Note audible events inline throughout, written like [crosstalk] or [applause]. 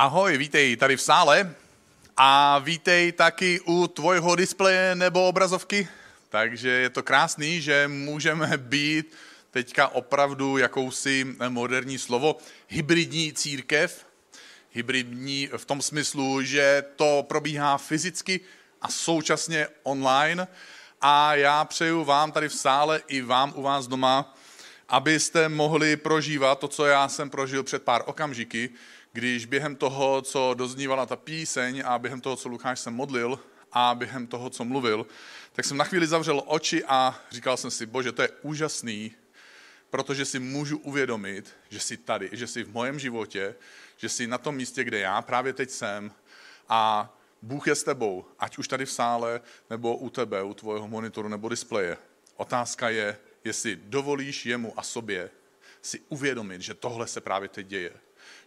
Ahoj, vítej tady v sále a vítej taky u tvojho displeje nebo obrazovky. Takže je to krásný, že můžeme být teďka opravdu jakousi moderní slovo hybridní církev. Hybridní v tom smyslu, že to probíhá fyzicky a současně online. A já přeju vám tady v sále i vám u vás doma, abyste mohli prožívat to, co já jsem prožil před pár okamžiky, když během toho, co doznívala ta píseň a během toho, co Lukáš se modlil a během toho, co mluvil, tak jsem na chvíli zavřel oči a říkal jsem si, bože, to je úžasný, protože si můžu uvědomit, že jsi tady, že jsi v mojem životě, že jsi na tom místě, kde já právě teď jsem a Bůh je s tebou, ať už tady v sále, nebo u tebe, u tvojho monitoru nebo displeje. Otázka je, jestli dovolíš jemu a sobě si uvědomit, že tohle se právě teď děje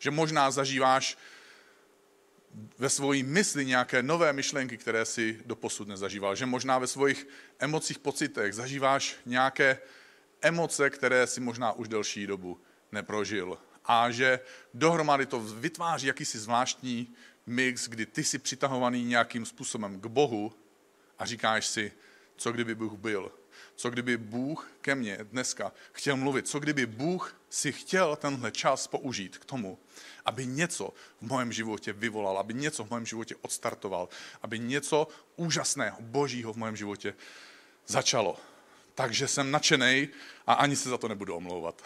že možná zažíváš ve svojí mysli nějaké nové myšlenky, které si doposud nezažíval. Že možná ve svých emocích, pocitech zažíváš nějaké emoce, které si možná už delší dobu neprožil. A že dohromady to vytváří jakýsi zvláštní mix, kdy ty jsi přitahovaný nějakým způsobem k Bohu a říkáš si, co kdyby Bůh byl. Co kdyby Bůh ke mně dneska chtěl mluvit? Co kdyby Bůh si chtěl tenhle čas použít k tomu, aby něco v mém životě vyvolal, aby něco v mém životě odstartoval, aby něco úžasného, božího v mém životě začalo. Takže jsem nadšený a ani se za to nebudu omlouvat.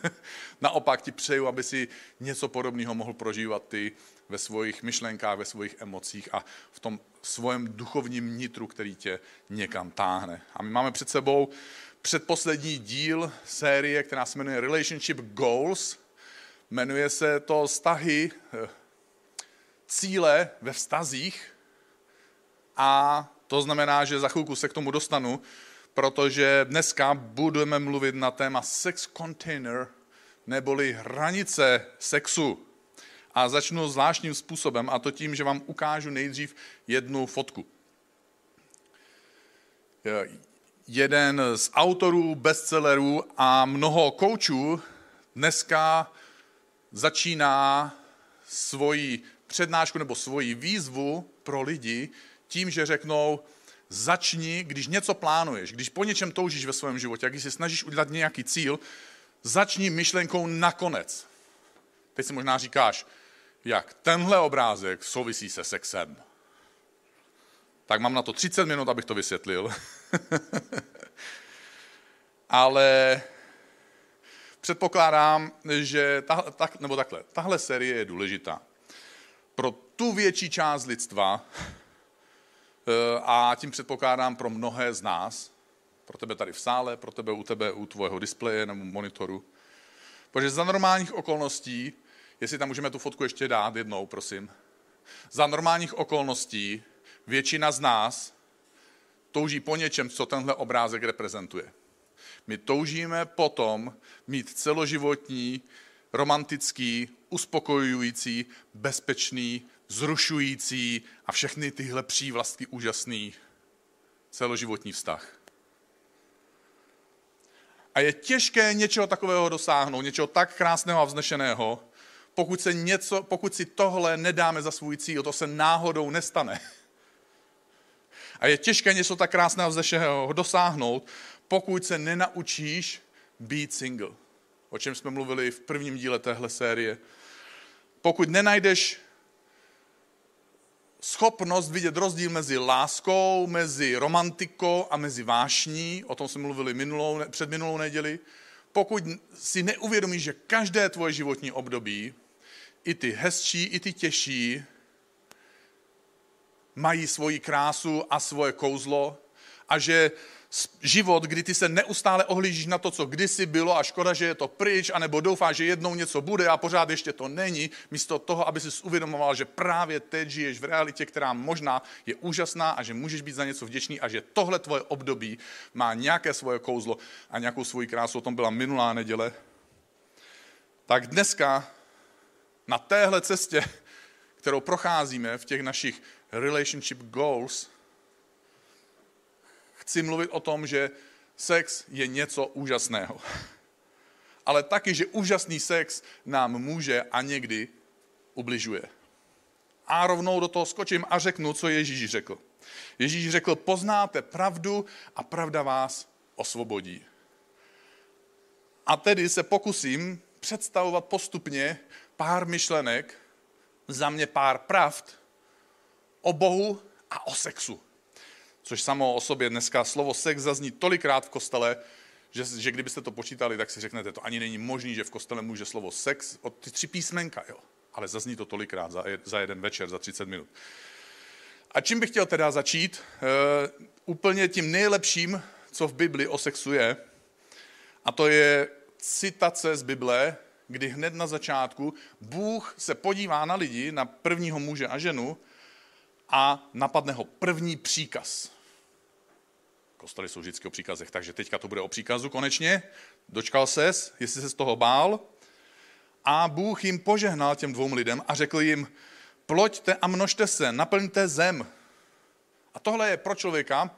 [laughs] Naopak ti přeju, aby si něco podobného mohl prožívat ty ve svých myšlenkách, ve svých emocích a v tom svém duchovním nitru, který tě někam táhne. A my máme před sebou předposlední díl série, která se jmenuje Relationship Goals. Jmenuje se to vztahy, eh, cíle ve vztazích a to znamená, že za chvilku se k tomu dostanu, protože dneska budeme mluvit na téma sex container, neboli hranice sexu. A začnu zvláštním způsobem, a to tím, že vám ukážu nejdřív jednu fotku. Jeden z autorů bestsellerů a mnoho koučů dneska začíná svoji přednášku nebo svoji výzvu pro lidi tím, že řeknou, začni, když něco plánuješ, když po něčem toužíš ve svém životě, když si snažíš udělat nějaký cíl, začni myšlenkou nakonec. Teď si možná říkáš, jak tenhle obrázek souvisí se sexem. Tak mám na to 30 minut, abych to vysvětlil. [laughs] Ale předpokládám, že ta, tak, nebo takhle, tahle série je důležitá. Pro tu větší část lidstva a tím předpokládám pro mnohé z nás, pro tebe tady v sále, pro tebe u tebe u tvého displeje nebo monitoru. Protože za normálních okolností, jestli tam můžeme tu fotku ještě dát jednou, prosím, za normálních okolností většina z nás touží po něčem, co tenhle obrázek reprezentuje. My toužíme potom mít celoživotní, romantický, uspokojující, bezpečný, zrušující a všechny tyhle přívlastky úžasný celoživotní vztah. A je těžké něčeho takového dosáhnout, něčeho tak krásného a vznešeného, pokud, se něco, pokud si tohle nedáme za svůj cíl, to se náhodou nestane. A je těžké něco tak krásného a vznešeného dosáhnout, pokud se nenaučíš být single. O čem jsme mluvili v prvním díle téhle série. Pokud nenajdeš schopnost vidět rozdíl mezi láskou, mezi romantikou a mezi vášní, o tom jsme mluvili minulou, před minulou neděli, pokud si neuvědomíš, že každé tvoje životní období, i ty hezčí, i ty těžší, mají svoji krásu a svoje kouzlo a že život, kdy ty se neustále ohlížíš na to, co kdysi bylo a škoda, že je to pryč, anebo doufáš, že jednou něco bude a pořád ještě to není, místo toho, aby si uvědomoval, že právě teď žiješ v realitě, která možná je úžasná a že můžeš být za něco vděčný a že tohle tvoje období má nějaké svoje kouzlo a nějakou svoji krásu, o tom byla minulá neděle, tak dneska na téhle cestě, kterou procházíme v těch našich relationship goals, chci mluvit o tom, že sex je něco úžasného. [laughs] Ale taky, že úžasný sex nám může a někdy ubližuje. A rovnou do toho skočím a řeknu, co Ježíš řekl. Ježíš řekl, poznáte pravdu a pravda vás osvobodí. A tedy se pokusím představovat postupně pár myšlenek, za mě pár pravd o Bohu a o sexu. Což samo o sobě dneska slovo sex zazní tolikrát v kostele, že, že kdybyste to počítali, tak si řeknete, to ani není možný, že v kostele může slovo sex od ty tři písmenka, jo. Ale zazní to tolikrát za, za jeden večer, za 30 minut. A čím bych chtěl teda začít? E, úplně tím nejlepším, co v Bibli o sexu je, a to je citace z Bible, kdy hned na začátku Bůh se podívá na lidi, na prvního muže a ženu a napadne ho první příkaz. Kostely jsou vždycky o příkazech, takže teďka to bude o příkazu konečně. Dočkal ses, jestli se z toho bál. A Bůh jim požehnal těm dvou lidem a řekl jim, ploďte a množte se, naplňte zem. A tohle je pro člověka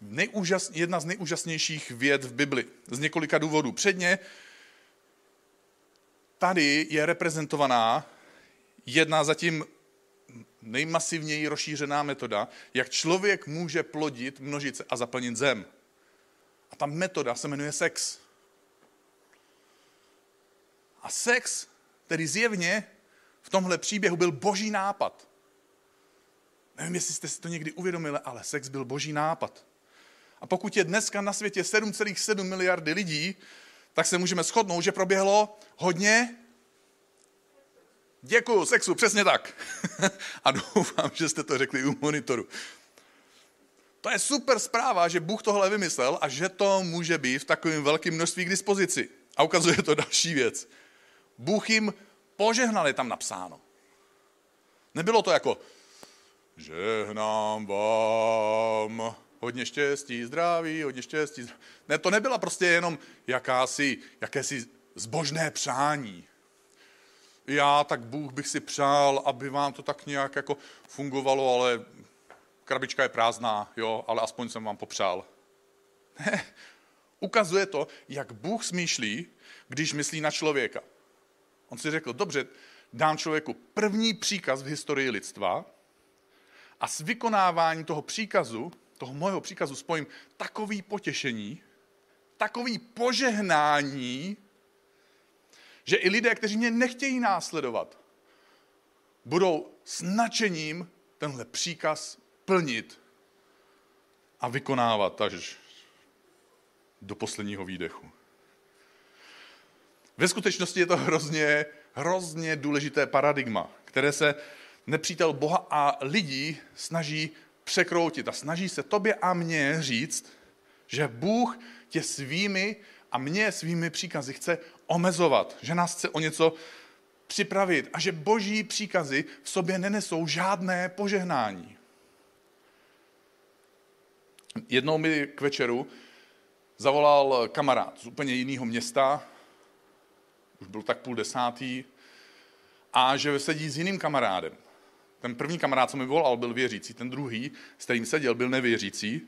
nejúžas, jedna z nejúžasnějších věd v Bibli. Z několika důvodů. Předně tady je reprezentovaná jedna zatím nejmasivněji rozšířená metoda, jak člověk může plodit, množit a zaplnit zem. A ta metoda se jmenuje sex. A sex, tedy zjevně v tomhle příběhu byl boží nápad. Nevím, jestli jste si to někdy uvědomili, ale sex byl boží nápad. A pokud je dneska na světě 7,7 miliardy lidí, tak se můžeme shodnout, že proběhlo hodně Děkuju, sexu, přesně tak. [laughs] A doufám, že jste to řekli u monitoru. To je super zpráva, že Bůh tohle vymyslel a že to může být v takovém velkém množství k dispozici. A ukazuje to další věc. Bůh jim požehnal, je tam napsáno. Nebylo to jako, žehnám vám, hodně štěstí, zdraví, hodně štěstí. Ne, to nebyla prostě jenom jakási, jakési zbožné přání já, tak Bůh bych si přál, aby vám to tak nějak jako fungovalo, ale krabička je prázdná, jo, ale aspoň jsem vám popřál. Ne, ukazuje to, jak Bůh smýšlí, když myslí na člověka. On si řekl, dobře, dám člověku první příkaz v historii lidstva a s vykonáváním toho příkazu, toho mojeho příkazu spojím takový potěšení, takový požehnání, že i lidé, kteří mě nechtějí následovat, budou s nadšením tenhle příkaz plnit a vykonávat až do posledního výdechu. Ve skutečnosti je to hrozně, hrozně důležité paradigma, které se nepřítel Boha a lidí snaží překroutit a snaží se tobě a mně říct, že Bůh tě svými a mě svými příkazy chce omezovat, že nás chce o něco připravit a že boží příkazy v sobě nenesou žádné požehnání. Jednou mi k večeru zavolal kamarád z úplně jiného města, už byl tak půl desátý, a že sedí s jiným kamarádem. Ten první kamarád, co mi volal, byl věřící, ten druhý, s kterým seděl, byl nevěřící.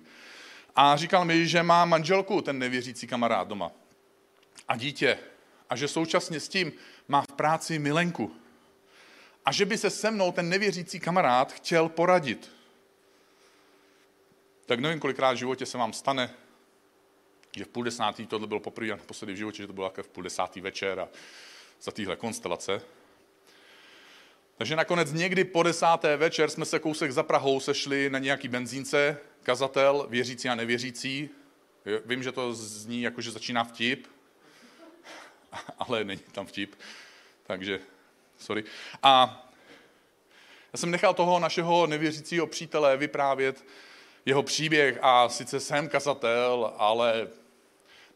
A říkal mi, že má manželku, ten nevěřící kamarád doma. A dítě. A že současně s tím má v práci milenku. A že by se se mnou ten nevěřící kamarád chtěl poradit. Tak nevím, kolikrát v životě se vám stane, že v půl desátý, tohle bylo poprvé a naposledy v životě, že to bylo jako v půl desátý večer a za téhle konstelace. Takže nakonec někdy po desáté večer jsme se kousek za Prahou sešli na nějaký benzínce, kazatel, věřící a nevěřící. Vím, že to zní jako, že začíná vtip, [laughs] ale není tam vtip, takže sorry. A já jsem nechal toho našeho nevěřícího přítele vyprávět jeho příběh a sice jsem kazatel, ale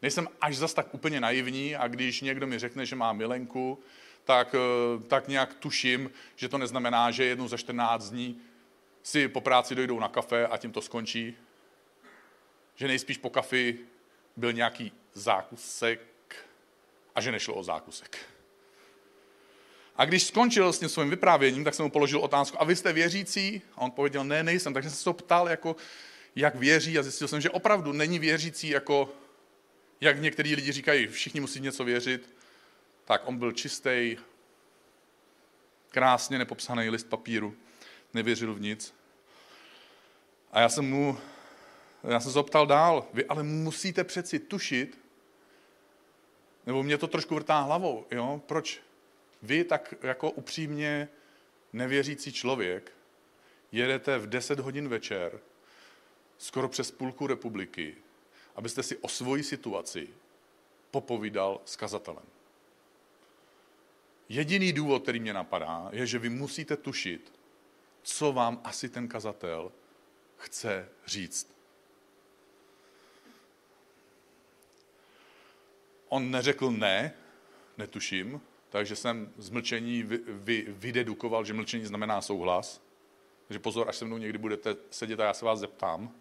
nejsem až zas tak úplně naivní a když někdo mi řekne, že má milenku, tak, eh, tak nějak tuším, že to neznamená, že jednou za 14 dní si po práci dojdou na kafe a tím to skončí. Že nejspíš po kafi byl nějaký zákusek a že nešlo o zákusek. A když skončil s tím svým vyprávěním, tak jsem mu položil otázku, a vy jste věřící? A on powiedziel, ne, nejsem. Takže jsem se to ptal, jako, jak věří a zjistil jsem, že opravdu není věřící, jako, jak některý lidi říkají, všichni musí něco věřit. Tak on byl čistý krásně nepopsaný list papíru, nevěřil v nic. A já jsem mu, já jsem se optal dál, vy ale musíte přeci tušit, nebo mě to trošku vrtá hlavou, jo? proč vy tak jako upřímně nevěřící člověk jedete v 10 hodin večer skoro přes půlku republiky, abyste si o svoji situaci popovídal s kazatelem. Jediný důvod, který mě napadá, je, že vy musíte tušit, co vám asi ten kazatel chce říct. On neřekl ne, netuším, takže jsem z mlčení vy, vy, vydedukoval, že mlčení znamená souhlas. Takže pozor, až se mnou někdy budete sedět a já se vás zeptám,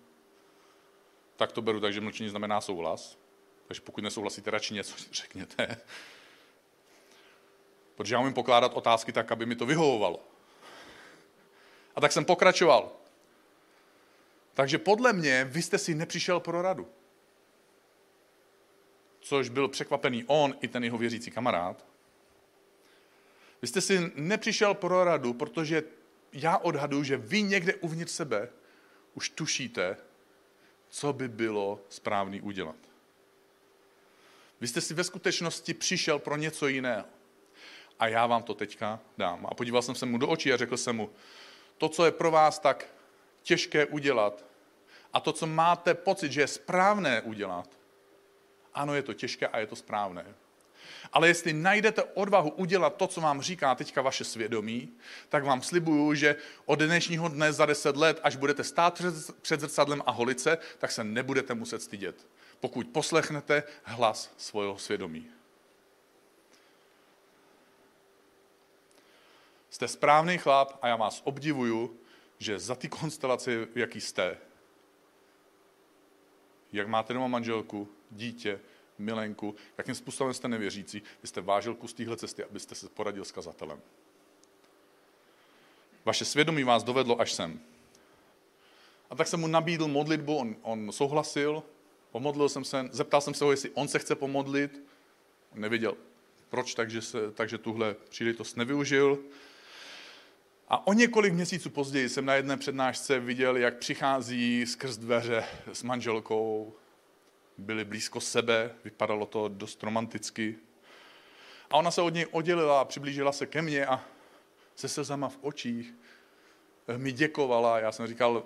tak to beru tak, že mlčení znamená souhlas. Takže pokud nesouhlasíte, radši něco [laughs] řekněte. Protože já umím pokládat otázky tak, aby mi to vyhovovalo. A tak jsem pokračoval. Takže podle mě vy jste si nepřišel pro radu. Což byl překvapený on i ten jeho věřící kamarád. Vy jste si nepřišel pro radu, protože já odhaduji, že vy někde uvnitř sebe už tušíte, co by bylo správný udělat. Vy jste si ve skutečnosti přišel pro něco jiného. A já vám to teďka dám. A podíval jsem se mu do očí a řekl jsem mu, to, co je pro vás tak těžké udělat, a to, co máte pocit, že je správné udělat, ano, je to těžké a je to správné. Ale jestli najdete odvahu udělat to, co vám říká teďka vaše svědomí, tak vám slibuju, že od dnešního dne za deset let, až budete stát před zrcadlem a holice, tak se nebudete muset stydět, pokud poslechnete hlas svého svědomí. Jste správný chlap a já vás obdivuju, že za ty konstelace, jaký jste, jak máte doma manželku, dítě, milenku, jakým způsobem jste nevěřící, vy jste vážil kus téhle cesty, abyste se poradil s kazatelem. Vaše svědomí vás dovedlo až sem. A tak jsem mu nabídl modlitbu, on, on souhlasil, pomodlil jsem se, zeptal jsem se ho, jestli on se chce pomodlit. On nevěděl, proč, takže, se, takže tuhle příležitost nevyužil. A o několik měsíců později jsem na jedné přednášce viděl, jak přichází skrz dveře s manželkou, byli blízko sebe, vypadalo to dost romanticky. A ona se od něj oddělila a přiblížila se ke mně a se slzama v očích mi děkovala. Já jsem říkal,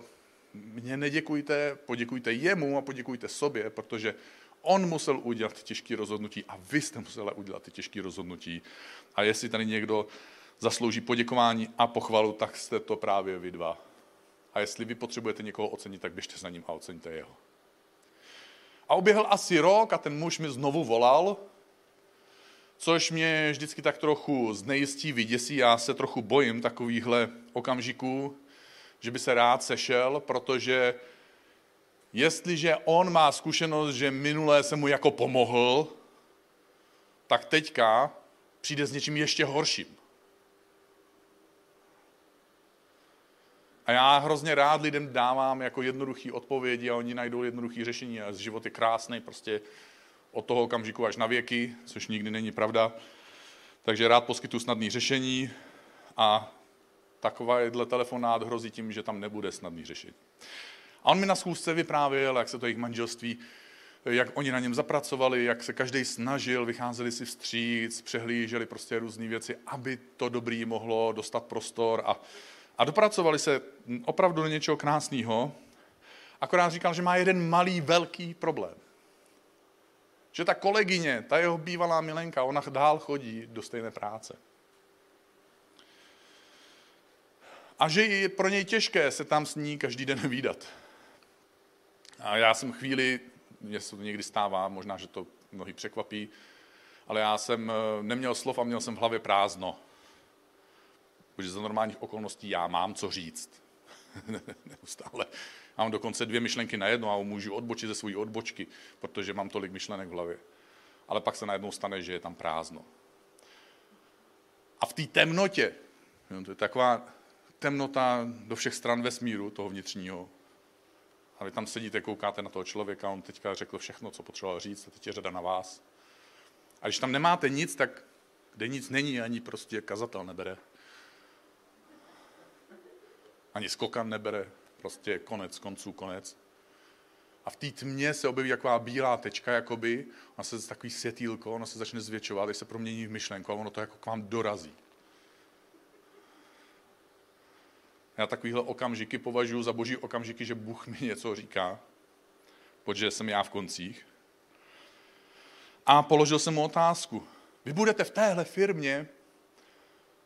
mě neděkujte, poděkujte jemu a poděkujte sobě, protože on musel udělat těžké rozhodnutí a vy jste museli udělat ty těžké rozhodnutí. A jestli tady někdo zaslouží poděkování a pochvalu, tak jste to právě vy dva. A jestli vy potřebujete někoho ocenit, tak běžte za ním a oceňte jeho. A uběhl asi rok a ten muž mi znovu volal, což mě vždycky tak trochu znejistí, vyděsí. Já se trochu bojím takovýchhle okamžiků, že by se rád sešel, protože jestliže on má zkušenost, že minulé se mu jako pomohl, tak teďka přijde s něčím ještě horším. A já hrozně rád lidem dávám jako jednoduché odpovědi a oni najdou jednoduché řešení a život je krásný prostě od toho okamžiku až na věky, což nikdy není pravda. Takže rád poskytuju snadné řešení a takováhle telefonát hrozí tím, že tam nebude snadný řešení. A on mi na schůzce vyprávěl, jak se to jejich manželství, jak oni na něm zapracovali, jak se každý snažil, vycházeli si vstříc, přehlíželi prostě různé věci, aby to dobrý mohlo dostat prostor a a dopracovali se opravdu do něčeho krásného, akorát říkal, že má jeden malý, velký problém. Že ta kolegyně, ta jeho bývalá milenka, ona dál chodí do stejné práce. A že je pro něj těžké se tam s ní každý den výdat. A já jsem chvíli, mně se to někdy stává, možná, že to mnohý překvapí, ale já jsem eh, neměl slov a měl jsem v hlavě prázdno protože za normálních okolností já mám co říct. [laughs] Neustále. Mám dokonce dvě myšlenky na jedno a můžu odbočit ze své odbočky, protože mám tolik myšlenek v hlavě. Ale pak se najednou stane, že je tam prázdno. A v té temnotě, to je taková temnota do všech stran vesmíru, toho vnitřního, a vy tam sedíte, koukáte na toho člověka, on teďka řekl všechno, co potřeboval říct, a teď je řada na vás. A když tam nemáte nic, tak kde nic není, ani prostě kazatel nebere Ani skokan nebere, prostě konec konců, konec. A v té tmě se objeví taková bílá tečka, jakoby, ona se takový světýlko, ono se začne zvětšovat, když se promění v myšlenku a ono to jako k vám dorazí. Já takovýhle okamžiky považuji za boží okamžiky, že Bůh mi něco říká, protože jsem já v koncích. A položil jsem mu otázku. Vy budete v téhle firmě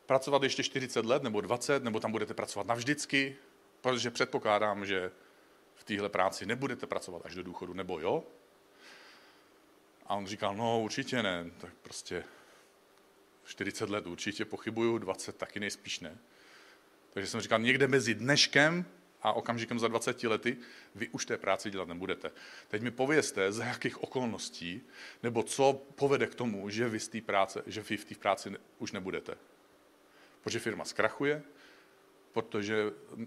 pracovat ještě 40 let, nebo 20, nebo tam budete pracovat navždycky, protože předpokládám, že v téhle práci nebudete pracovat až do důchodu, nebo jo? A on říkal, no určitě ne, tak prostě 40 let určitě pochybuju, 20 taky nejspíš ne. Takže jsem říkal, někde mezi dneškem a okamžikem za 20 lety vy už té práci dělat nebudete. Teď mi povězte, za jakých okolností, nebo co povede k tomu, že vy, z té práce, že vy v té práci už nebudete. Protože firma zkrachuje, protože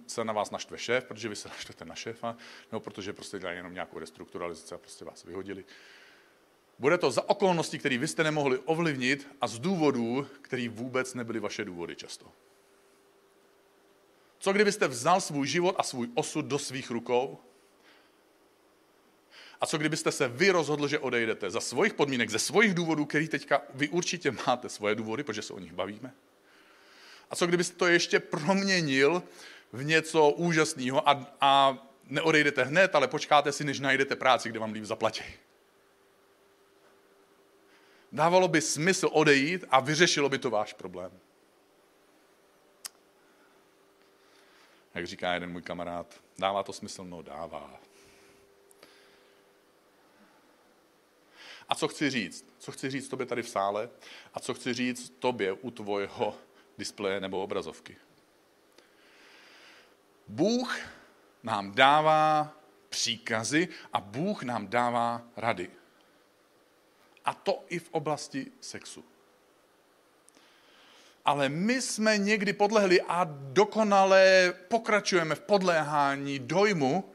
se na vás naštve šéf, protože vy se naštvete na šéfa, nebo protože prostě dělají jenom nějakou restrukturalizaci a prostě vás vyhodili. Bude to za okolností, které vy jste nemohli ovlivnit a z důvodů, které vůbec nebyly vaše důvody často. Co kdybyste vzal svůj život a svůj osud do svých rukou? A co kdybyste se vy rozhodl, že odejdete za svých podmínek, ze svých důvodů, který teďka vy určitě máte svoje důvody, protože se o nich bavíme? A co kdybyste to ještě proměnil v něco úžasného a, a neodejdete hned, ale počkáte si, než najdete práci, kde vám líp zaplatí? Dávalo by smysl odejít a vyřešilo by to váš problém. Jak říká jeden můj kamarád, dává to smysl? No dává. A co chci říct? Co chci říct tobě tady v sále? A co chci říct tobě u tvojho displeje nebo obrazovky? Bůh nám dává příkazy a Bůh nám dává rady. A to i v oblasti sexu ale my jsme někdy podlehli a dokonale pokračujeme v podléhání dojmu,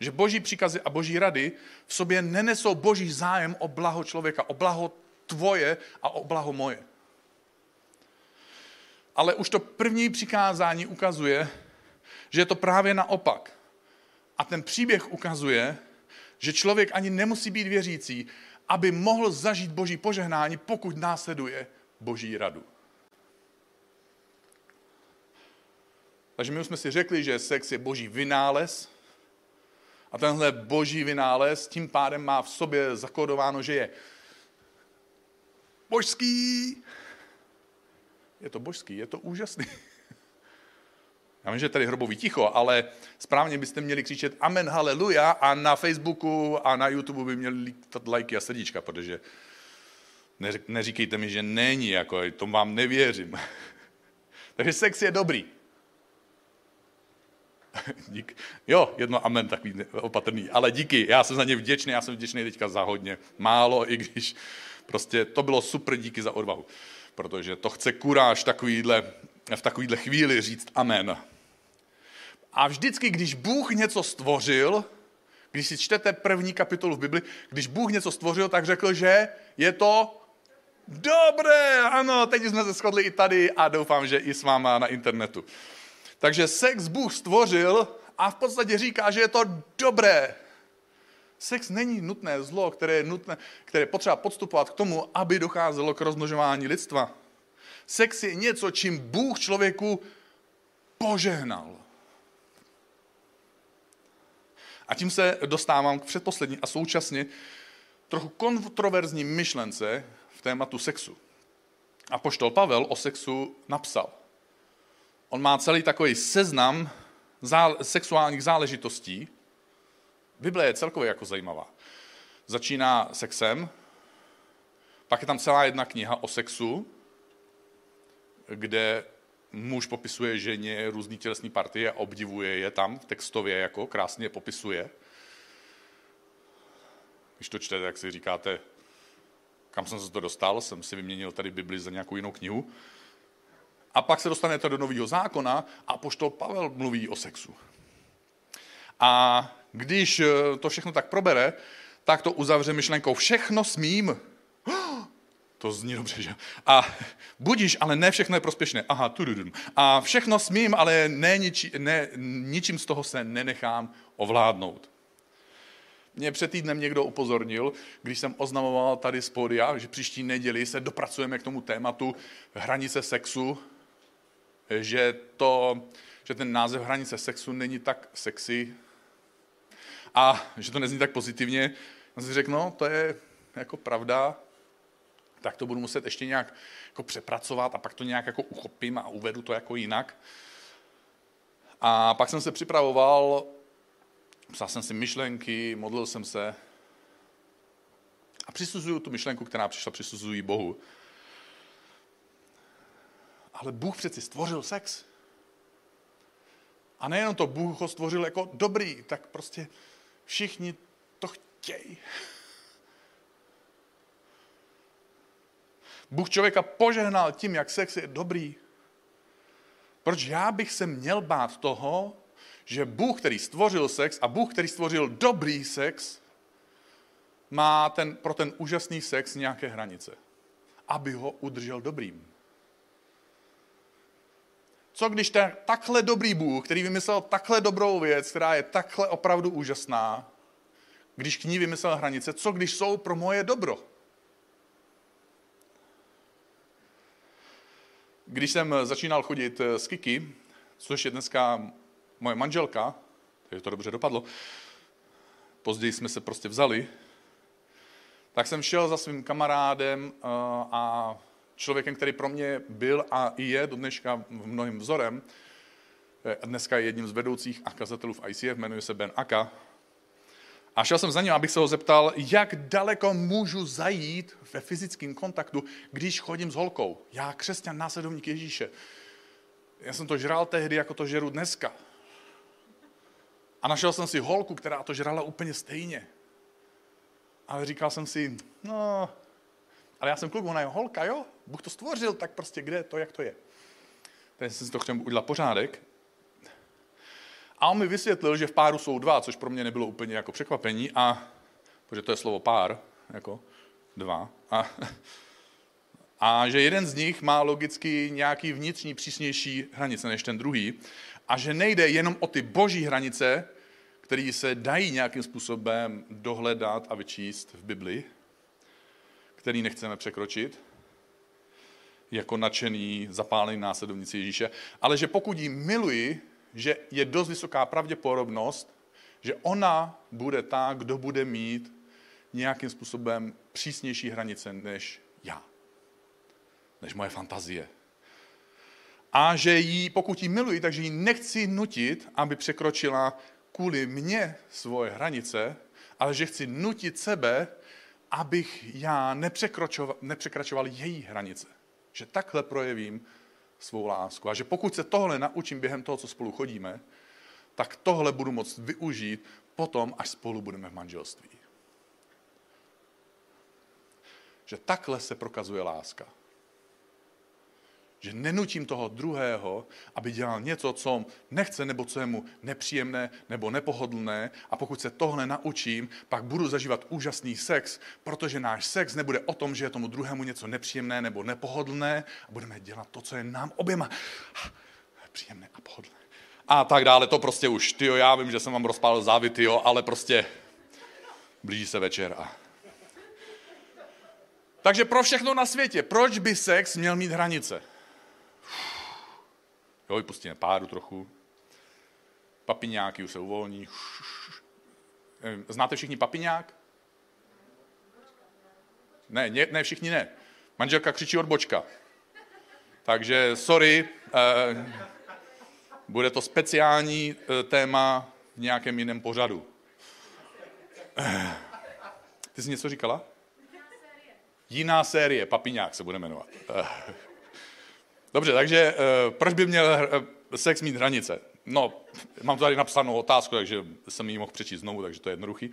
že boží příkazy a boží rady v sobě nenesou boží zájem o blaho člověka, o blaho tvoje a o blaho moje. Ale už to první přikázání ukazuje, že je to právě naopak. A ten příběh ukazuje, že člověk ani nemusí být věřící, aby mohl zažít boží požehnání, pokud následuje boží radu. Takže my už jsme si řekli, že sex je boží vynález a tenhle boží vynález tím pádem má v sobě zakódováno, že je božský. Je to božský, je to úžasný. [laughs] Já vím, že tady hrobový ticho, ale správně byste měli křičet Amen, haleluja a na Facebooku a na YouTube by měli lítat lajky a srdíčka, protože neříkejte mi, že není, jako to vám nevěřím. [laughs] Takže sex je dobrý. [laughs] Dík. Jo, jedno amen, takový opatrný. Ale díky, já jsem za ně vděčný, já jsem vděčný teďka za hodně. Málo, i když prostě to bylo super, díky za odvahu. Protože to chce kuráž takovýhle, v takovýhle chvíli říct amen. A vždycky, když Bůh něco stvořil, když si čtete první kapitolu v Bibli, když Bůh něco stvořil, tak řekl, že je to dobré. Ano, teď jsme se shodli i tady a doufám, že i s váma na internetu. Takže sex Bůh stvořil a v podstatě říká, že je to dobré. Sex není nutné zlo, které je, nutné, které je potřeba podstupovat k tomu, aby docházelo k rozmnožování lidstva. Sex je něco, čím Bůh člověku požehnal. A tím se dostávám k předposlední a současně trochu kontroverzní myšlence v tématu sexu. A poštol Pavel o sexu napsal – on má celý takový seznam sexuálních záležitostí. Bible je celkově jako zajímavá. Začíná sexem, pak je tam celá jedna kniha o sexu, kde muž popisuje ženě různý tělesní partie, obdivuje je tam textově, jako krásně je popisuje. Když to čtete, jak si říkáte, kam jsem se to dostal, jsem si vyměnil tady Bibli za nějakou jinou knihu. A pak se dostanete do nového zákona a poštol Pavel mluví o sexu. A když eh, to všechno tak probere, tak to uzavře myšlenkou, všechno smím. [gasps] To zní dobře, že? A budíš, ale ne všechno je prospěšné. Aha, tududum. A všechno smím, ale ne, niči, ne, ničím z toho se nenechám ovládnout. Mě před týdnem někdo upozornil, když jsem oznamoval tady z podia, že příští neděli se dopracujeme k tomu tématu hranice sexu, že, to, že ten název hranice sexu není tak sexy a že to nezní tak pozitivně. A si řekl, no, to je jako pravda, tak to budu muset ještě nějak jako přepracovat a pak to nějak jako uchopím a uvedu to jako jinak. A pak jsem se připravoval, psal jsem si myšlenky, modlil jsem se a přisuzuju tu myšlenku, která přišla, přisuzují Bohu. Ale Bůh přeci stvořil sex. A nejenom to, Bůh ho stvořil jako dobrý, tak prostě všichni to chtějí. Bůh člověka požehnal tím, jak sex je dobrý. Proč já bych se měl bát toho, že Bůh, který stvořil sex a Bůh, který stvořil dobrý sex, má ten, pro ten úžasný sex nějaké hranice, aby ho udržel dobrým. Co když ten takhle dobrý Bůh, který vymyslel takhle dobrou věc, která je takhle opravdu úžasná, když k ní vymyslel hranice, co když jsou pro moje dobro? Když jsem začínal chodit eh, s Kiki, což je dneska moje manželka, takže to dobře dopadlo, později jsme se prostě vzali, tak jsem šel za svým kamarádem eh, a člověkem, který pro mě byl a je do dneška mnohým vzorem. Eh, dneska je jedním z vedoucích a kazatelů v ICF, jmenuje se Ben Aka. A šel jsem za ním, abych se ho zeptal, jak daleko můžu zajít ve fyzickém kontaktu, když chodím s holkou. Já, křesťan, následovník Ježíše. Já jsem to žral tehdy, jako to žeru dneska. A našel jsem si holku, která to žrala úplně stejně. Ale říkal jsem si, no, ale já jsem kluk, ona je holka, jo? Bůh to stvořil, tak prostě kde to, jak to je. Teď jsem si to chtěl udělat pořádek. A on mi vysvětlil, že v páru jsou dva, což pro mě nebylo úplně jako překvapení, a, protože to je slovo pár, jako dva. A, a že jeden z nich má logicky nějaký vnitřní přísnější hranice než ten druhý. A že nejde jenom o ty boží hranice, které se dají nějakým způsobem dohledat a vyčíst v Biblii, který nechceme překročit, jako nadšený, zapálený následovníci Ježíše, ale že pokud ji miluji, že je dost vysoká pravděpodobnost, že ona bude ta, kdo bude mít nějakým způsobem přísnější hranice než já, než moje fantazie. A že jí, pokud ji miluji, takže ji nechci nutit, aby překročila kvůli mně svoje hranice, ale že chci nutit sebe, abych já nepřekračoval, nepřekračoval její hranice. Že takhle projevím svou lásku. A že pokud se tohle naučím během toho, co spolu chodíme, tak tohle budu moct využít potom, až spolu budeme v manželství. Že takhle se prokazuje láska že nenutím toho druhého, aby dělal něco, co nechce, nebo co je mu nepříjemné, nebo nepohodlné. A pokud se tohle naučím, pak budu zažívat úžasný sex, protože náš sex nebude o tom, že je tomu druhému něco nepříjemné nebo nepohodlné a budeme dělat to, co je nám oběma příjemné a pohodlné. A tak dále, to prostě už, tyjo, já vím, že jsem vám rozpálil závity, jo, ale prostě blíží se večer a takže pro všechno na světě, proč by sex měl mít hranice? Jo, vypustíme páru trochu. Papiňáky už se uvolní. Znáte všichni papiňák? Ne, ne, ne všichni ne. Manželka křičí odbočka. Takže sorry, eh, bude to speciální eh, téma v nějakém jiném pořadu. Eh, ty jsi něco říkala? Jiná série. Jiná série, papiňák se bude jmenovat. Eh, Dobře, takže uh, proč by měl uh, sex mít hranice? No, mám tady napsanou otázku, takže jsem ji mohl přečíst znovu, takže to je jednoduchý.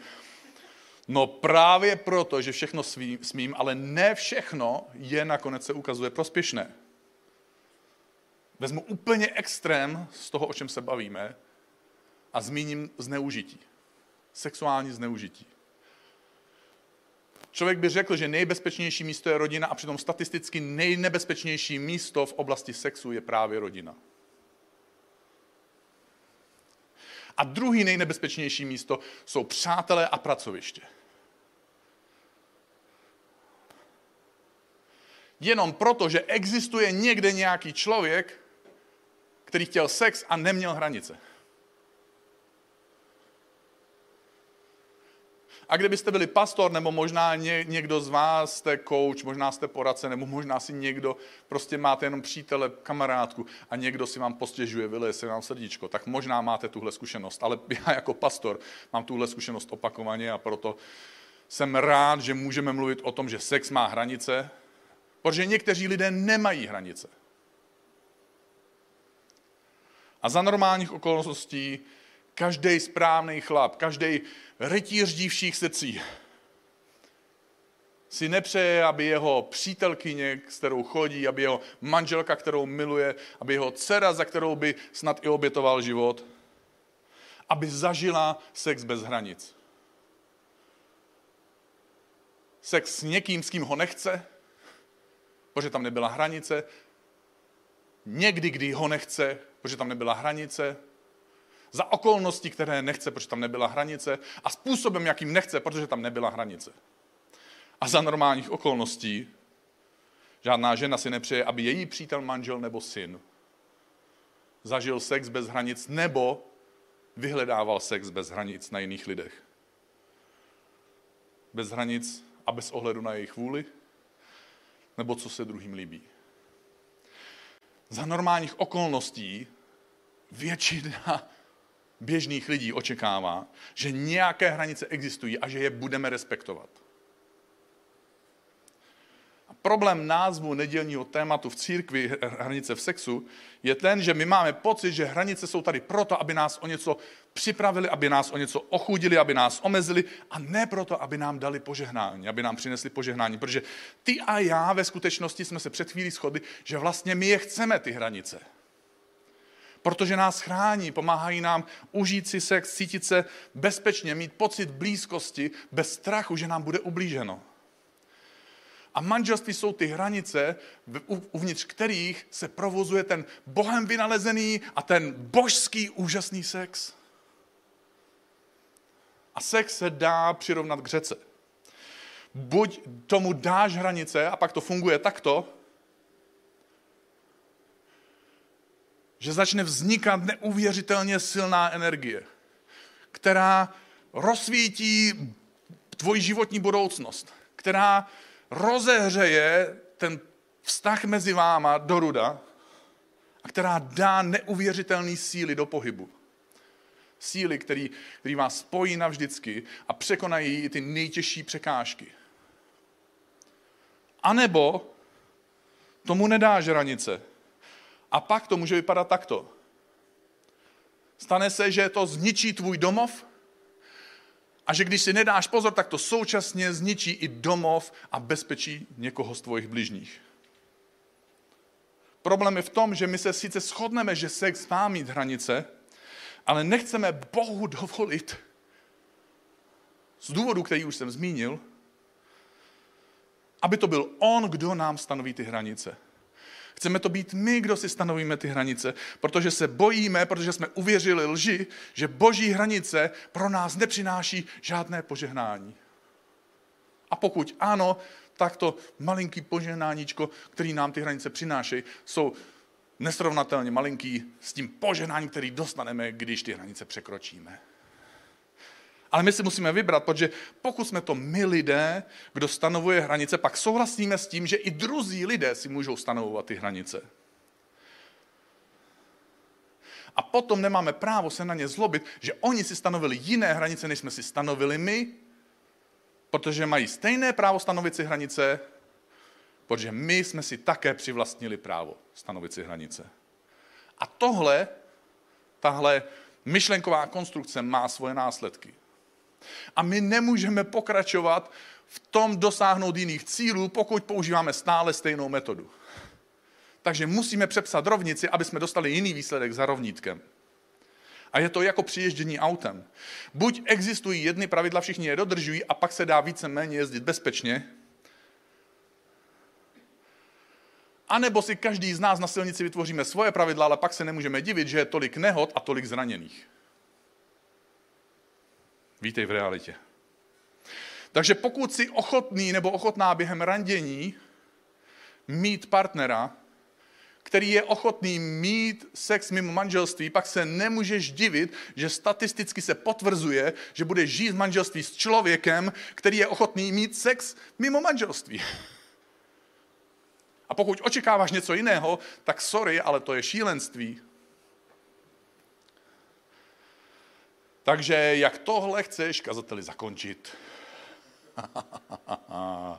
No právě proto, že všechno svým, smím, ale ne všechno je nakonec se ukazuje prospěšné. Vezmu úplně extrém z toho, o čem se bavíme a zmíním zneužití. Sexuální zneužití. Člověk by řekl, že nejbezpečnější místo je rodina a přitom statisticky nejnebezpečnější místo v oblasti sexu je právě rodina. A druhý nejnebezpečnější místo jsou přátelé a pracoviště. Jenom proto, že existuje někde nějaký člověk, který chtěl sex a neměl hranice. A kdybyste byli pastor, nebo možná někdo z vás jste coach, možná jste poradce, nebo možná si někdo, prostě máte jenom přítele, kamarádku a někdo si vám postěžuje, vyleje se vám srdíčko, tak možná máte tuhle zkušenost. Ale [laughs] já jako pastor mám tuhle zkušenost opakovaně a proto jsem rád, že můžeme mluvit o tom, že sex má hranice, protože někteří lidé nemají hranice. A za normálních okolností každý správný chlap, každý rytíř dívších srdcí si nepřeje, aby jeho přítelkyně, s kterou chodí, aby jeho manželka, kterou miluje, aby jeho dcera, za kterou by snad i obětoval život, aby zažila sex bez hranic. Sex s někým, s kým ho nechce, protože tam nebyla hranice. Někdy, kdy ho nechce, protože tam nebyla hranice za okolnosti, které nechce, protože tam nebyla hranice a způsobem, jakým nechce, protože tam nebyla hranice. A za normálních okolností žádná žena si nepřeje, aby její přítel, manžel nebo syn zažil sex bez hranic nebo vyhledával sex bez hranic na jiných lidech. Bez hranic a bez ohledu na jejich vůli, nebo co se druhým líbí. Za normálních okolností většina běžných lidí očekává, že nějaké hranice existují a že je budeme respektovat. A problém názvu nedělního tématu v církvi hranice v sexu je ten, že my máme pocit, že hranice jsou tady proto, aby nás o něco připravili, aby nás o něco ochudili, aby nás omezili a ne proto, aby nám dali požehnání, aby nám přinesli požehnání. Protože ty a já ve skutečnosti jsme se před chvílí shodli, že vlastně my je chceme, ty hranice protože nás chrání, pomáhají nám užít si sex, cítit se bezpečně, mít pocit blízkosti bez strachu, že nám bude ublíženo. A manželství jsou ty hranice, uvnitř kterých se provozuje ten bohem vynalezený a ten božský úžasný sex. A sex se dá přirovnat k řece. Buď tomu dáš hranice a pak to funguje takto, že začne vznikat neuvěřitelně silná energie, která rozsvítí tvoji životní budoucnost, která rozehřeje ten vztah mezi váma do ruda a která dá neuvěřitelné síly do pohybu. Síly, který, který vás spojí navždycky a překonají ty nejtěžší překážky. A nebo tomu nedá hranice a pak to může vypadat takto. Stane se, že to zničí tvůj domov a že když si nedáš pozor, tak to současně zničí i domov a bezpečí někoho z tvojich bližních. Problém je v tom, že my se sice shodneme, že sex má mít hranice, ale nechceme Bohu dovolit z důvodu, který už jsem zmínil, aby to byl On, kdo nám stanoví ty hranice. Chceme to být my, kdo si stanovíme ty hranice, protože se bojíme, protože jsme uvěřili lži, že boží hranice pro nás nepřináší žádné požehnání. A pokud ano, tak to malinký požehnáníčko, který nám ty hranice přinášejí, jsou nesrovnatelně malinký s tím požehnáním, který dostaneme, když ty hranice překročíme. Ale my si musíme vybrat, protože pokud jsme to my lidé, kdo stanovuje hranice, pak souhlasíme s tím, že i druzí lidé si můžou stanovovat ty hranice. A potom nemáme právo se na ně zlobit, že oni si stanovili jiné hranice, než jsme si stanovili my, protože mají stejné právo stanovit si hranice, protože my jsme si také přivlastnili právo stanovit si hranice. A tohle, tahle myšlenková konstrukce má svoje následky. A my nemůžeme pokračovat v tom dosáhnout jiných cílů, pokud používáme stále stejnou metodu. Takže musíme přepsat rovnici, aby jsme dostali jiný výsledek za rovnítkem. A je to jako přiježdění autem. Buď existují jedny pravidla, všichni je dodržují a pak se dá více méně jezdit bezpečně, A nebo si každý z nás na silnici vytvoříme svoje pravidla, ale pak se nemůžeme divit, že je tolik nehod a tolik zraněných. Vítej v realitě. Takže pokud jsi ochotný nebo ochotná během randění mít partnera, který je ochotný mít sex mimo manželství, pak se nemůžeš divit, že statisticky se potvrzuje, že budeš žít v manželství s člověkem, který je ochotný mít sex mimo manželství. A pokud očekáváš něco jiného, tak sorry, ale to je šílenství. Takže jak tohle chceš, kazateli, zakončit? [laughs]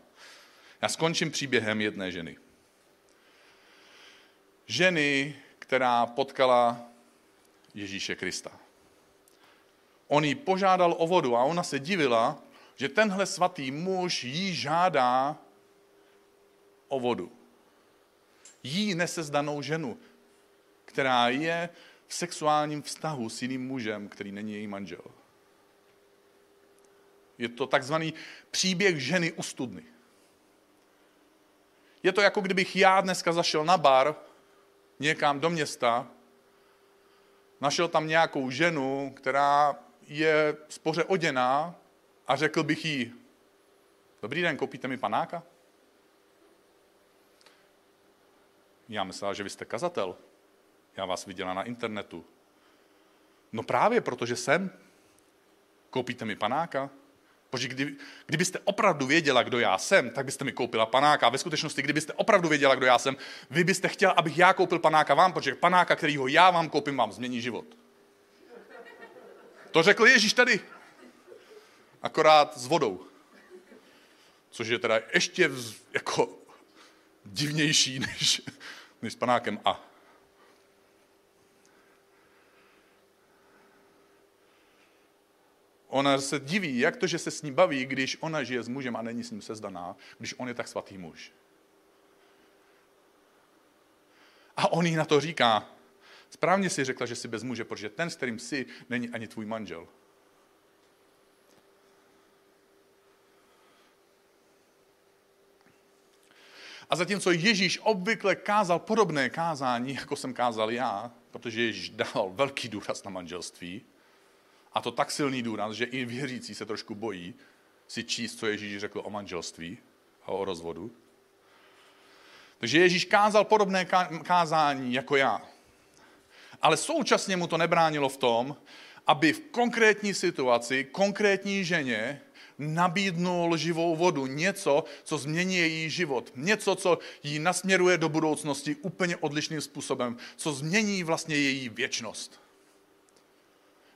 Já skončím příběhem jedné ženy. Ženy, která potkala Ježíše Krista. On jí požádal o vodu a ona se divila, že tenhle svatý muž jí žádá o vodu jí nesezdanou ženu, která je v sexuálním vztahu s jiným mužem, který není její manžel. Je to takzvaný příběh ženy u studny. Je to jako kdybych já dneska zašel na bar někam do města, našel tam nějakou ženu, která je spoře oděná a řekl bych jí, dobrý den, koupíte mi panáka? Já myslel, že vy jste kazatel. Já vás viděla na internetu. No právě, protože jsem. Koupíte mi panáka? Protože kdy, kdybyste opravdu věděla, kdo já jsem, tak byste mi koupila panáka. A ve skutečnosti, kdybyste opravdu věděla, kdo já jsem, vy byste chtěla, abych já koupil panáka vám, protože panáka, kterýho já vám koupím, vám změní život. To řekl Ježíš tady. Akorát s vodou. Což je teda ještě jako divnější než, než s panákem A. Ona se diví, jak to, že se s ní baví, když ona žije s mužem a není s ním sezdaná, když on je tak svatý muž. A on jí na to říká, správně si řekla, že jsi bez muže, protože ten, s kterým jsi, není ani tvůj manžel. A zatímco Ježíš obvykle kázal podobné kázání, jako jsem kázal já, protože Ježíš dal velký důraz na manželství, a to tak silný důraz, že i věřící se trošku bojí si číst, co Ježíš řekl o manželství a o rozvodu. Takže Ježíš kázal podobné kázání jako já. Ale současně mu to nebránilo v tom, aby v konkrétní situaci, konkrétní ženě nabídnul živou vodu, něco, co změní její život, něco, co ji nasměruje do budoucnosti úplně odlišným způsobem, co změní vlastně její věčnost.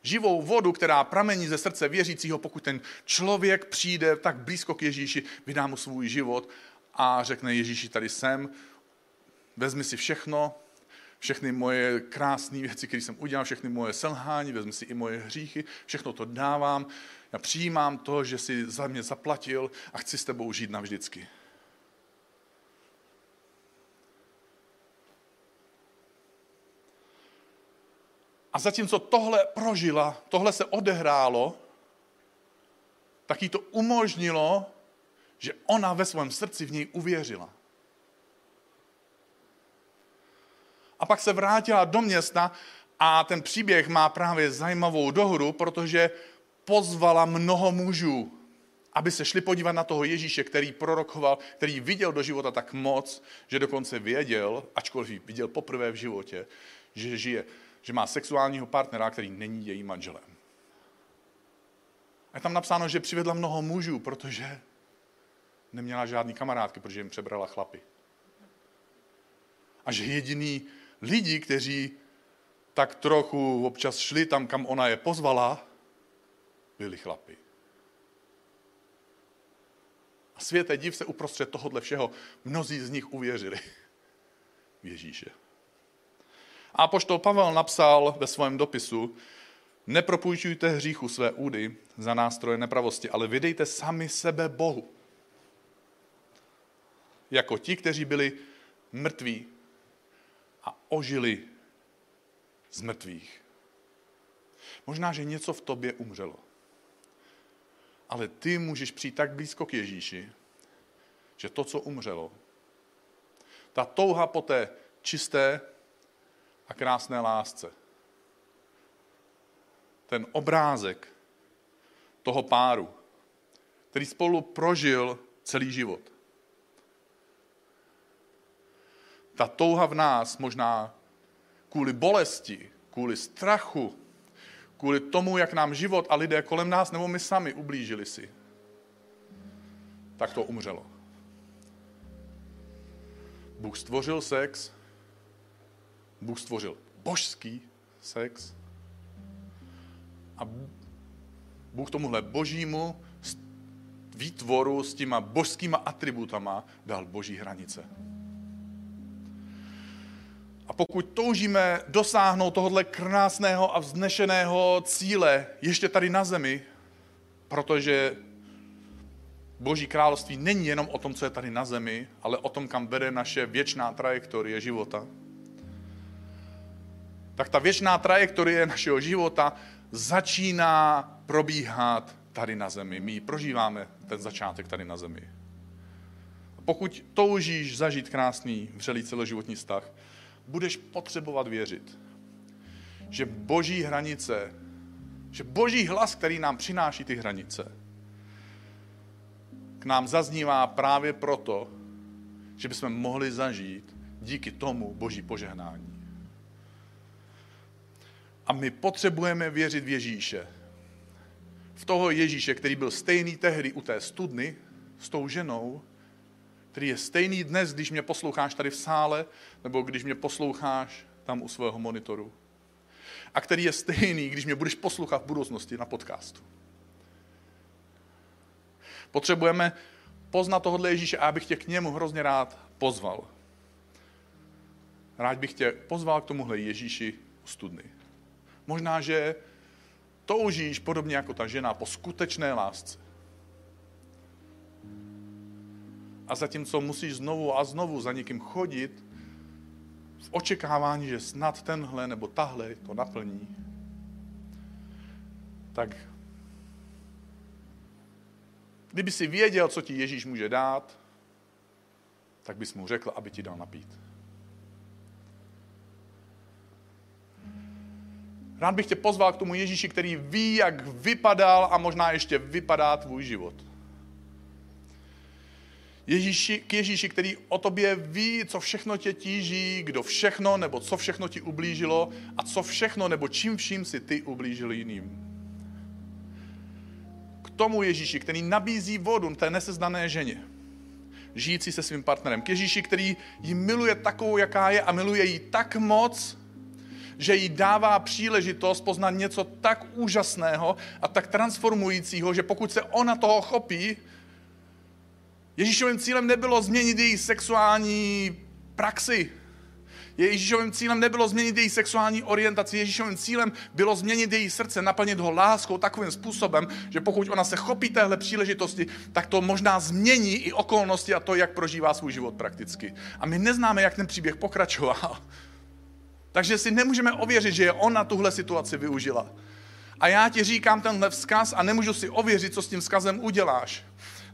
Živou vodu, která pramení ze srdce věřícího, pokud ten člověk přijde tak blízko k Ježíši, vydá mu svůj život a řekne Ježíši, tady jsem, vezmi si všechno, všechny moje krásné věci, které jsem udělal, všechny moje selhání, vezmi si i moje hříchy, všechno to dávám, já přijímám to, že jsi za mě zaplatil a chci s tebou žít navždycky. A zatímco tohle prožila, tohle se odehrálo, tak jí to umožnilo, že ona ve svém srdci v něj uvěřila. A pak se vrátila do města a ten příběh má právě zajímavou dohru, protože pozvala mnoho mužů, aby se šli podívat na toho Ježíše, který prorokoval, který viděl do života tak moc, že dokonce věděl, ačkoliv viděl poprvé v životě, že žije, že má sexuálního partnera, který není jejím manželem. A je tam napsáno, že přivedla mnoho mužů, protože neměla žádný kamarádky, protože jim přebrala chlapy. A že jediný lidi, kteří tak trochu občas šli tam, kam ona je pozvala, byli chlapi. A světe div se uprostřed tohohle všeho, mnozí z nich uvěřili v Ježíše. A poštol Pavel napsal ve svém dopisu, nepropůjčujte hříchu své údy za nástroje nepravosti, ale vydejte sami sebe Bohu. Jako ti, kteří byli mrtví a ožili z mrtvých. Možná, že něco v tobě umřelo. Ale ty můžeš přijít tak blízko k Ježíši, že to, co umřelo, ta touha po té čisté a krásné lásce, ten obrázek toho páru, který spolu prožil celý život. Ta touha v nás možná kvůli bolesti, kvůli strachu, kvůli tomu, jak nám život a lidé kolem nás nebo my sami ublížili si, tak to umřelo. Bůh stvořil sex, Bůh stvořil božský sex a Bůh tomuhle božímu výtvoru s těma božskýma atributama dal boží hranice. A pokud toužíme dosáhnout tohohle krásného a vznešeného cíle ještě tady na zemi, protože Boží království není jenom o tom, co je tady na zemi, ale o tom, kam vede naše věčná trajektorie života. Tak ta věčná trajektorie našeho života začíná probíhat tady na zemi. My prožíváme ten začátek tady na zemi. Pokud toužíš zažít krásný, vřelý celoživotní vztah, budeš potřebovat věřit, že boží hranice, že boží hlas, který nám přináší ty hranice, k nám zaznívá právě proto, že bychom mohli zažít díky tomu boží požehnání. A my potřebujeme věřit v Ježíše. V toho Ježíše, který byl stejný tehdy u té studny s tou ženou, který je stejný dnes, když mě posloucháš tady v sále, nebo když mě posloucháš tam u svého monitoru. A který je stejný, když mě budeš poslouchat v budoucnosti na podcastu. Potřebujeme poznat tohohle Ježíše a já bych tě k němu hrozně rád pozval. Rád bych tě pozval k tomuhle Ježíši u studny. Možná, že toužíš podobně jako ta žena po skutečné lásce. A zatímco musíš znovu a znovu za někým chodit, v očekávání, že snad tenhle nebo tahle to naplní, tak kdyby si věděl, co ti Ježíš může dát, tak bys mu řekl, aby ti dal napít. Rád bych tě pozval k tomu Ježíši, který ví, jak vypadal a možná ještě vypadá tvůj život. Ježíši, k Ježíši, který o tobě ví, co všechno tě tíží, kdo všechno nebo co všechno ti ublížilo a co všechno nebo čím vším si ty ublížil jiným. K tomu Ježíši, který nabízí vodu té nesezdané ženě, žijící se svým partnerem. K Ježíši, který ji miluje takovou, jaká je a miluje ji tak moc, že jí dává příležitost poznat něco tak úžasného a tak transformujícího, že pokud se ona toho chopí, Ježíšovým cílem nebylo změnit její sexuální praxi. Ježíšovým cílem nebylo změnit její sexuální orientaci, Ježíšovým cílem bylo změnit její srdce, naplnit ho láskou takovým způsobem, že pokud ona se chopí téhle příležitosti, tak to možná změní i okolnosti a to, jak prožívá svůj život prakticky. A my neznáme, jak ten příběh pokračoval. Takže si nemůžeme ověřit, že je ona tuhle situaci využila. A já ti říkám tenhle vzkaz a nemůžu si ověřit, co s tím vzkazem uděláš.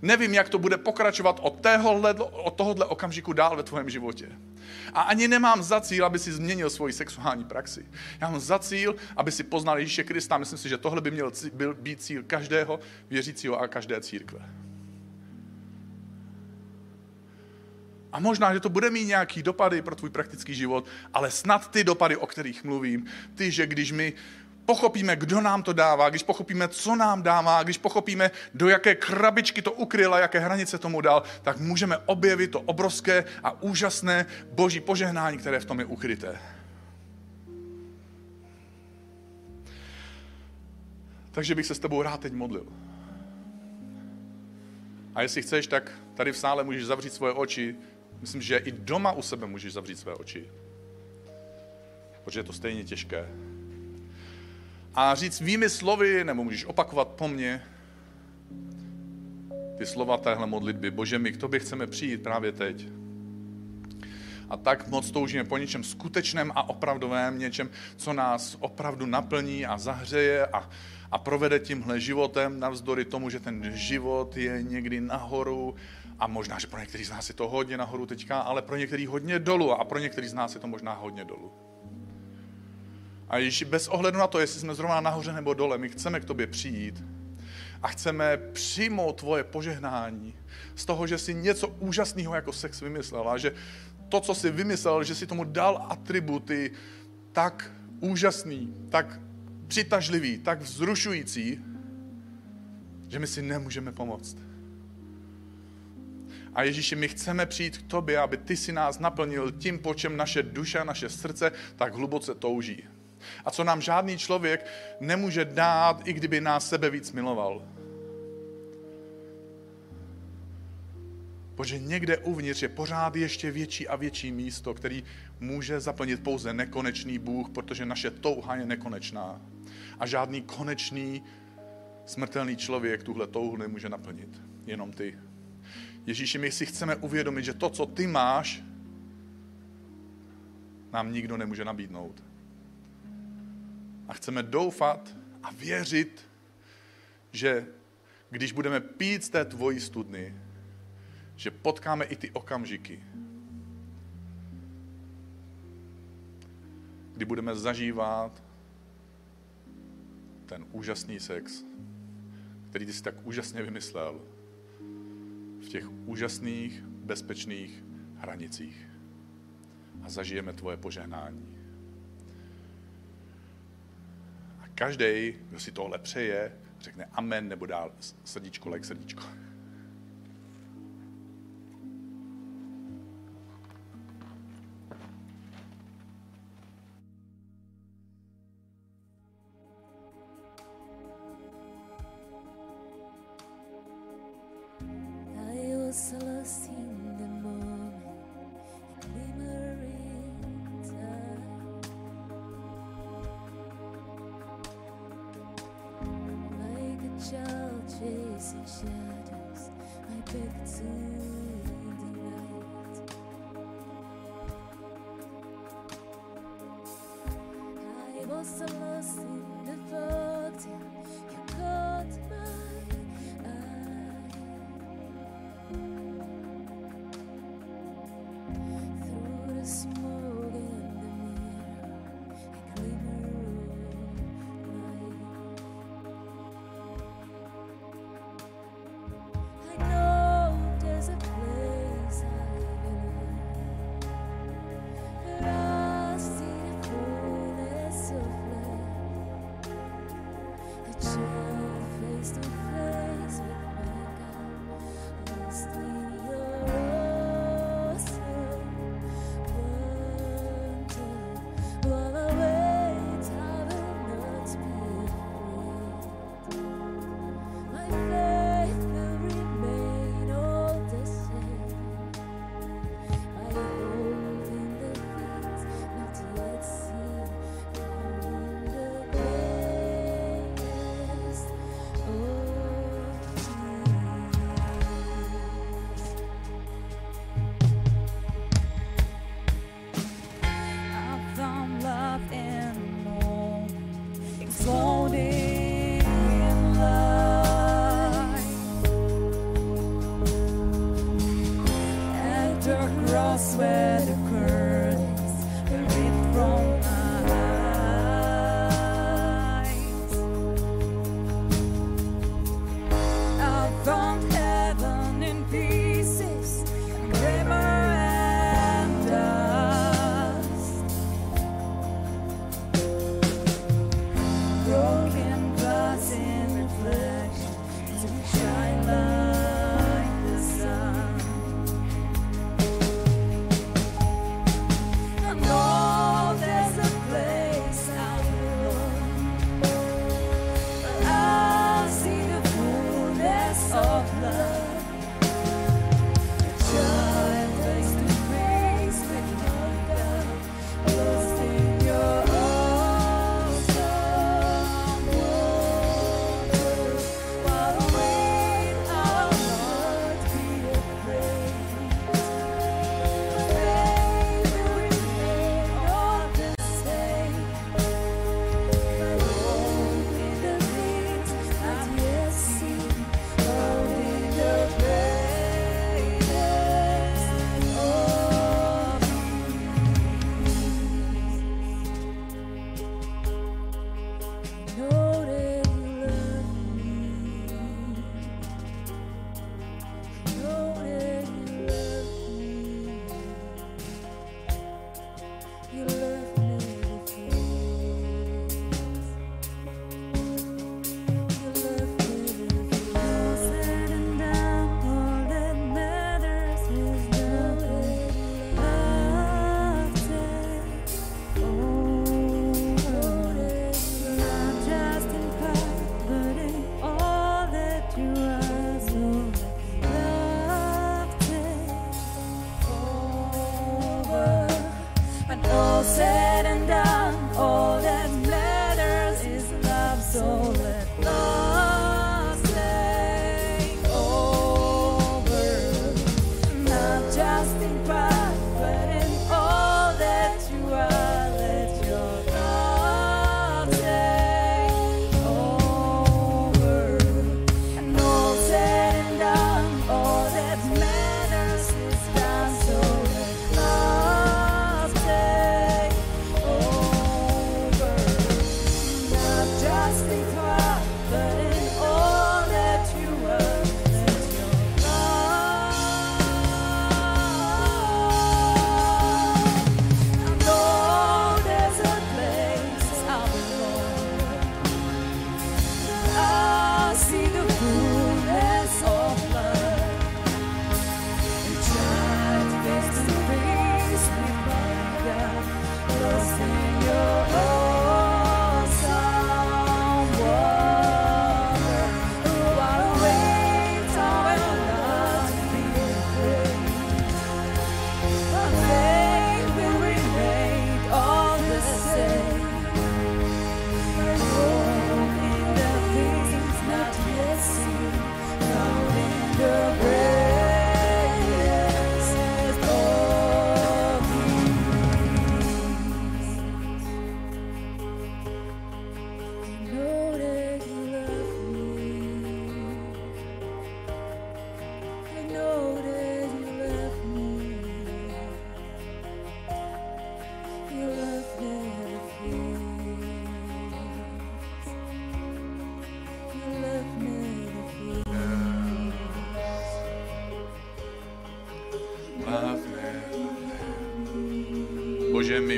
Nevím, jak to bude pokračovat od, téhohle, od tohohle okamžiku dál ve tvém životě. A ani nemám za cíl, aby si změnil svoji sexuální praxi. Já mám za cíl, aby si poznal Ježíše Krista. Myslím si, že tohle by měl být cíl každého věřícího a každé církve. A možná, že to bude mít nějaký dopady pro tvůj praktický život, ale snad ty dopady, o kterých mluvím, ty, že když my pochopíme, kdo nám to dává, když pochopíme, co nám dává, když pochopíme, do jaké krabičky to ukryla, jaké hranice tomu dal, tak můžeme objevit to obrovské a úžasné boží požehnání, které v tom je ukryté. Takže bych se s tebou rád teď modlil. A jestli chceš, tak tady v sále můžeš zavřít svoje oči, Myslím, že i doma u sebe můžeš zavřít své oči. Protože je to stejně těžké. A říct svými slovy, nebo můžeš opakovat po mně, ty slova téhle modlitby. Bože, my k tobě chceme přijít právě teď. A tak moc toužíme po něčem skutečném a opravdovém, něčem, co nás opravdu naplní a zahřeje a, a provede tímhle životem, navzdory tomu, že ten život je někdy nahoru a možná, že pro některý z nás je to hodně nahoru teďka, ale pro některý hodně dolů a pro některý z nás je to možná hodně dolů. A již bez ohledu na to, jestli jsme zrovna nahoře nebo dole, my chceme k tobě přijít a chceme přijmout tvoje požehnání z toho, že jsi něco úžasného jako sex vymyslel a že to, co jsi vymyslel, že si tomu dal atributy tak úžasný, tak přitažlivý, tak vzrušující, že my si nemůžeme pomoct. A Ježíši, my chceme přijít k tobě, aby ty si nás naplnil tím, po čem naše duše naše srdce tak hluboce touží. A co nám žádný člověk nemůže dát, i kdyby nás sebe víc miloval. Protože někde uvnitř je pořád ještě větší a větší místo, který může zaplnit pouze nekonečný Bůh, protože naše touha je nekonečná. A žádný konečný smrtelný člověk tuhle touhu nemůže naplnit. Jenom ty. Ježíši, my si chceme uvědomit, že to, co ty máš, nám nikdo nemůže nabídnout. A chceme doufat a věřit, že když budeme pít z té tvojí studny, že potkáme i ty okamžiky, kdy budeme zažívat ten úžasný sex, který ty jsi tak úžasně vymyslel v těch úžasných, bezpečných hranicích. A zažijeme tvoje požehnání. A každý, kdo si tohle přeje, řekne amen nebo dál srdíčko, like srdíčko. shadows. I beg to the light I was so lost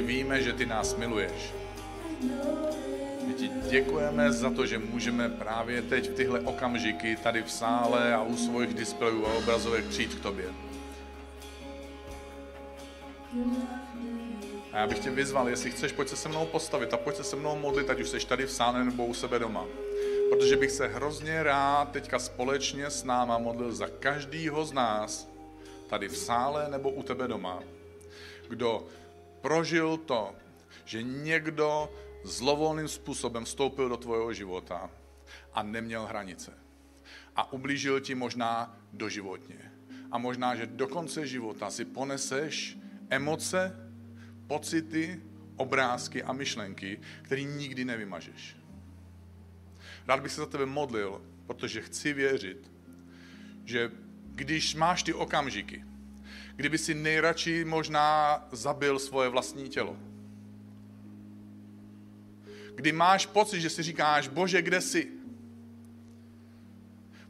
víme, že ty nás miluješ. My ti děkujeme za to, že můžeme právě teď v tyhle okamžiky tady v sále a u svých displejů a obrazovek přijít k tobě. A já bych tě vyzval, jestli chceš, pojď se se mnou postavit a pojď se se mnou modlit, ať už jsi tady v sále nebo u sebe doma. Protože bych se hrozně rád teďka společně s náma modlil za každýho z nás, tady v sále nebo u tebe doma, kdo prožil to, že někdo zlovolným způsobem vstoupil do tvého života a neměl hranice. A ublížil ti možná doživotně. A možná, že do konce života si poneseš emoce, pocity, obrázky a myšlenky, které nikdy nevymažeš. Rád bych se za tebe modlil, protože chci věřit, že když máš ty okamžiky, kdyby si nejradši možná zabil svoje vlastní tělo, kdy máš pocit, že si říkáš, bože, kde jsi?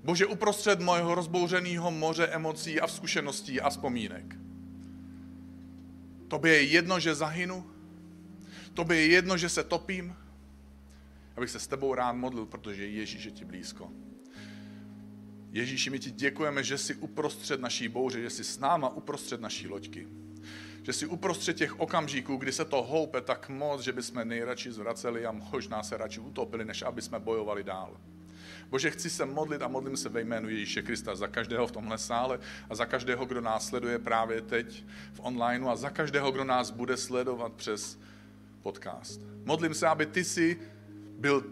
Bože, uprostřed mojeho rozbouřeného moře emocí a zkušeností a vzpomínek. Tobě je jedno, že zahynu? Tobě je jedno, že se topím? Abych se s tebou rád modlil, protože Ježíš je ti blízko. Ježíši, my ti děkujeme, že jsi uprostřed naší bouře, že jsi s náma uprostřed naší loďky. Že jsi uprostřed těch okamžiků, kdy se to houpe tak moc, že bychom nejradši zvraceli a možná se radši utopili, než aby jsme bojovali dál. Bože, chci se modlit a modlím se ve jménu Ježíše Krista za každého v tomhle sále a za každého, kdo nás sleduje právě teď v onlineu a za každého, kdo nás bude sledovat přes podcast. Modlím se, aby ty si byl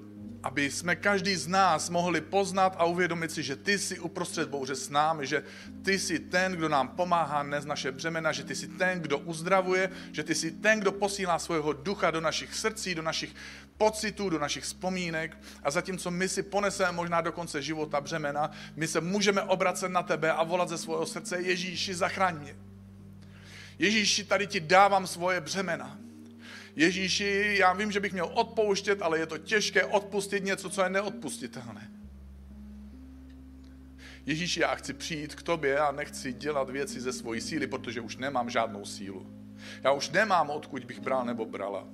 aby jsme každý z nás mohli poznat a uvědomit si, že ty jsi uprostřed bouře s námi, že ty jsi ten, kdo nám pomáhá nést naše břemena, že ty jsi ten, kdo uzdravuje, že ty jsi ten, kdo posílá svého ducha do našich srdcí, do našich pocitů, do našich vzpomínek a zatímco my si poneseme možná do konce života břemena, my se můžeme obracet na tebe a volat ze svého srdce Ježíši, zachraň mě. Ježíši, tady ti dávám svoje břemena. Ježíši, já vím, že bych měl odpouštět, ale je to těžké odpustit něco, co je neodpustitelné. Ježíši, já chci přijít k tobě a nechci dělat věci ze svojí síly, protože už nemám žádnou sílu. Já už nemám, odkud bych bral nebo brala.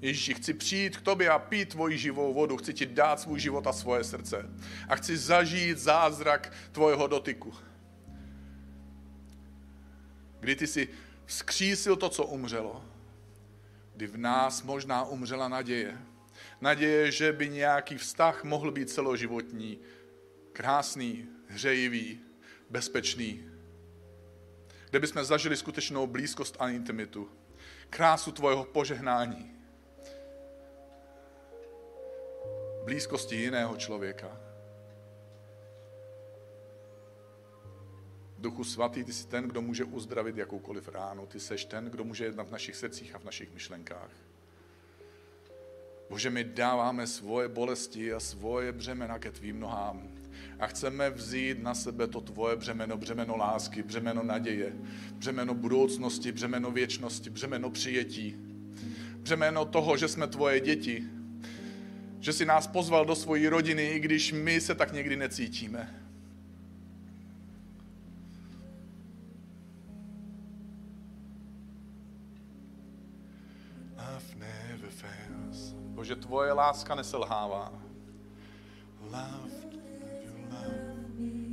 Ježíši, chci přijít k tobě a pít tvoji živou vodu, chci ti dát svůj život a svoje srdce. A chci zažít zázrak tvojeho dotyku. Kdy ty si vzkřísil to, co umřelo. Kdy v nás možná umřela naděje. Naděje, že by nějaký vztah mohl být celoživotní, krásný, hřejivý, bezpečný. Kde bychom zažili skutečnou blízkost a intimitu. Krásu tvojeho požehnání. Blízkosti jiného člověka. Duchu svatý, ty jsi ten, kdo může uzdravit jakoukoliv ránu. Ty seš ten, kdo může jednat v našich srdcích a v našich myšlenkách. Bože, my dáváme svoje bolesti a svoje břemena ke tvým nohám. A chceme vzít na sebe to tvoje břemeno, břemeno lásky, břemeno naděje, břemeno budoucnosti, břemeno věčnosti, břemeno přijetí. Břemeno toho, že jsme tvoje děti, že si nás pozval do svojí rodiny, i když my se tak někdy necítíme. Bože, tvoje láska neselhává.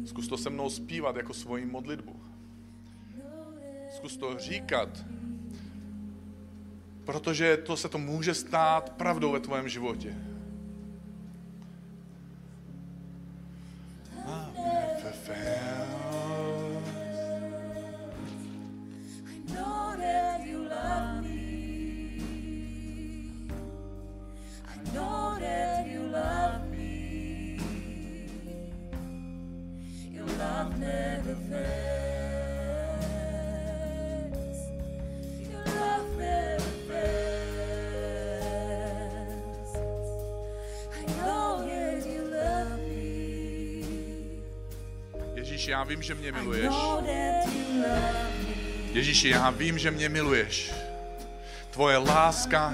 Zkus to se mnou zpívat jako svoji modlitbu. Zkus to říkat, protože to se to může stát pravdou ve tvém životě. Ježíši, já vím, že mě miluješ. Ježíši, já vím, že mě miluješ. Tvoje láska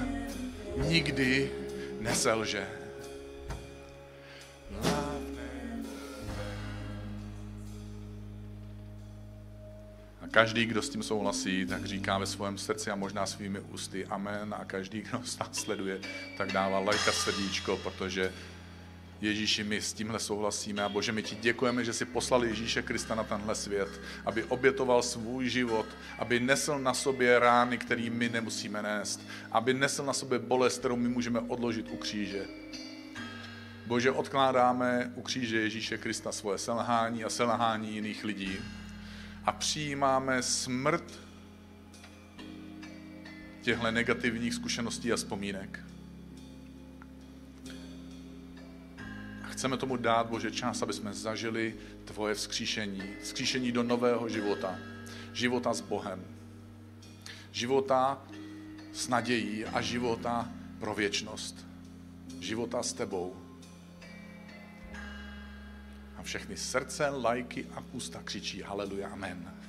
nikdy neselže. A každý, kdo s tím souhlasí, tak říká ve svém srdci a možná svými ústy amen a každý, kdo nás [laughs] sleduje, tak dává lajka srdíčko, protože Ježíši, my s tímhle souhlasíme a Bože, my ti děkujeme, že jsi poslal Ježíše Krista na tenhle svět, aby obětoval svůj život, aby nesl na sobě rány, které my nemusíme nést, aby nesl na sobě bolest, kterou my můžeme odložit u kříže. Bože, odkládáme u kříže Ježíše Krista svoje selhání a selhání jiných lidí a přijímáme smrt těchto negativních zkušeností a vzpomínek. Chceme tomu dát, Bože, čas, aby jsme zažili Tvoje vzkříšení, vzkříšení do nového života, života s Bohem, života s nadějí a života pro věčnost, života s Tebou. A všechny srdce, lajky a ústa křičí haleluja, amen.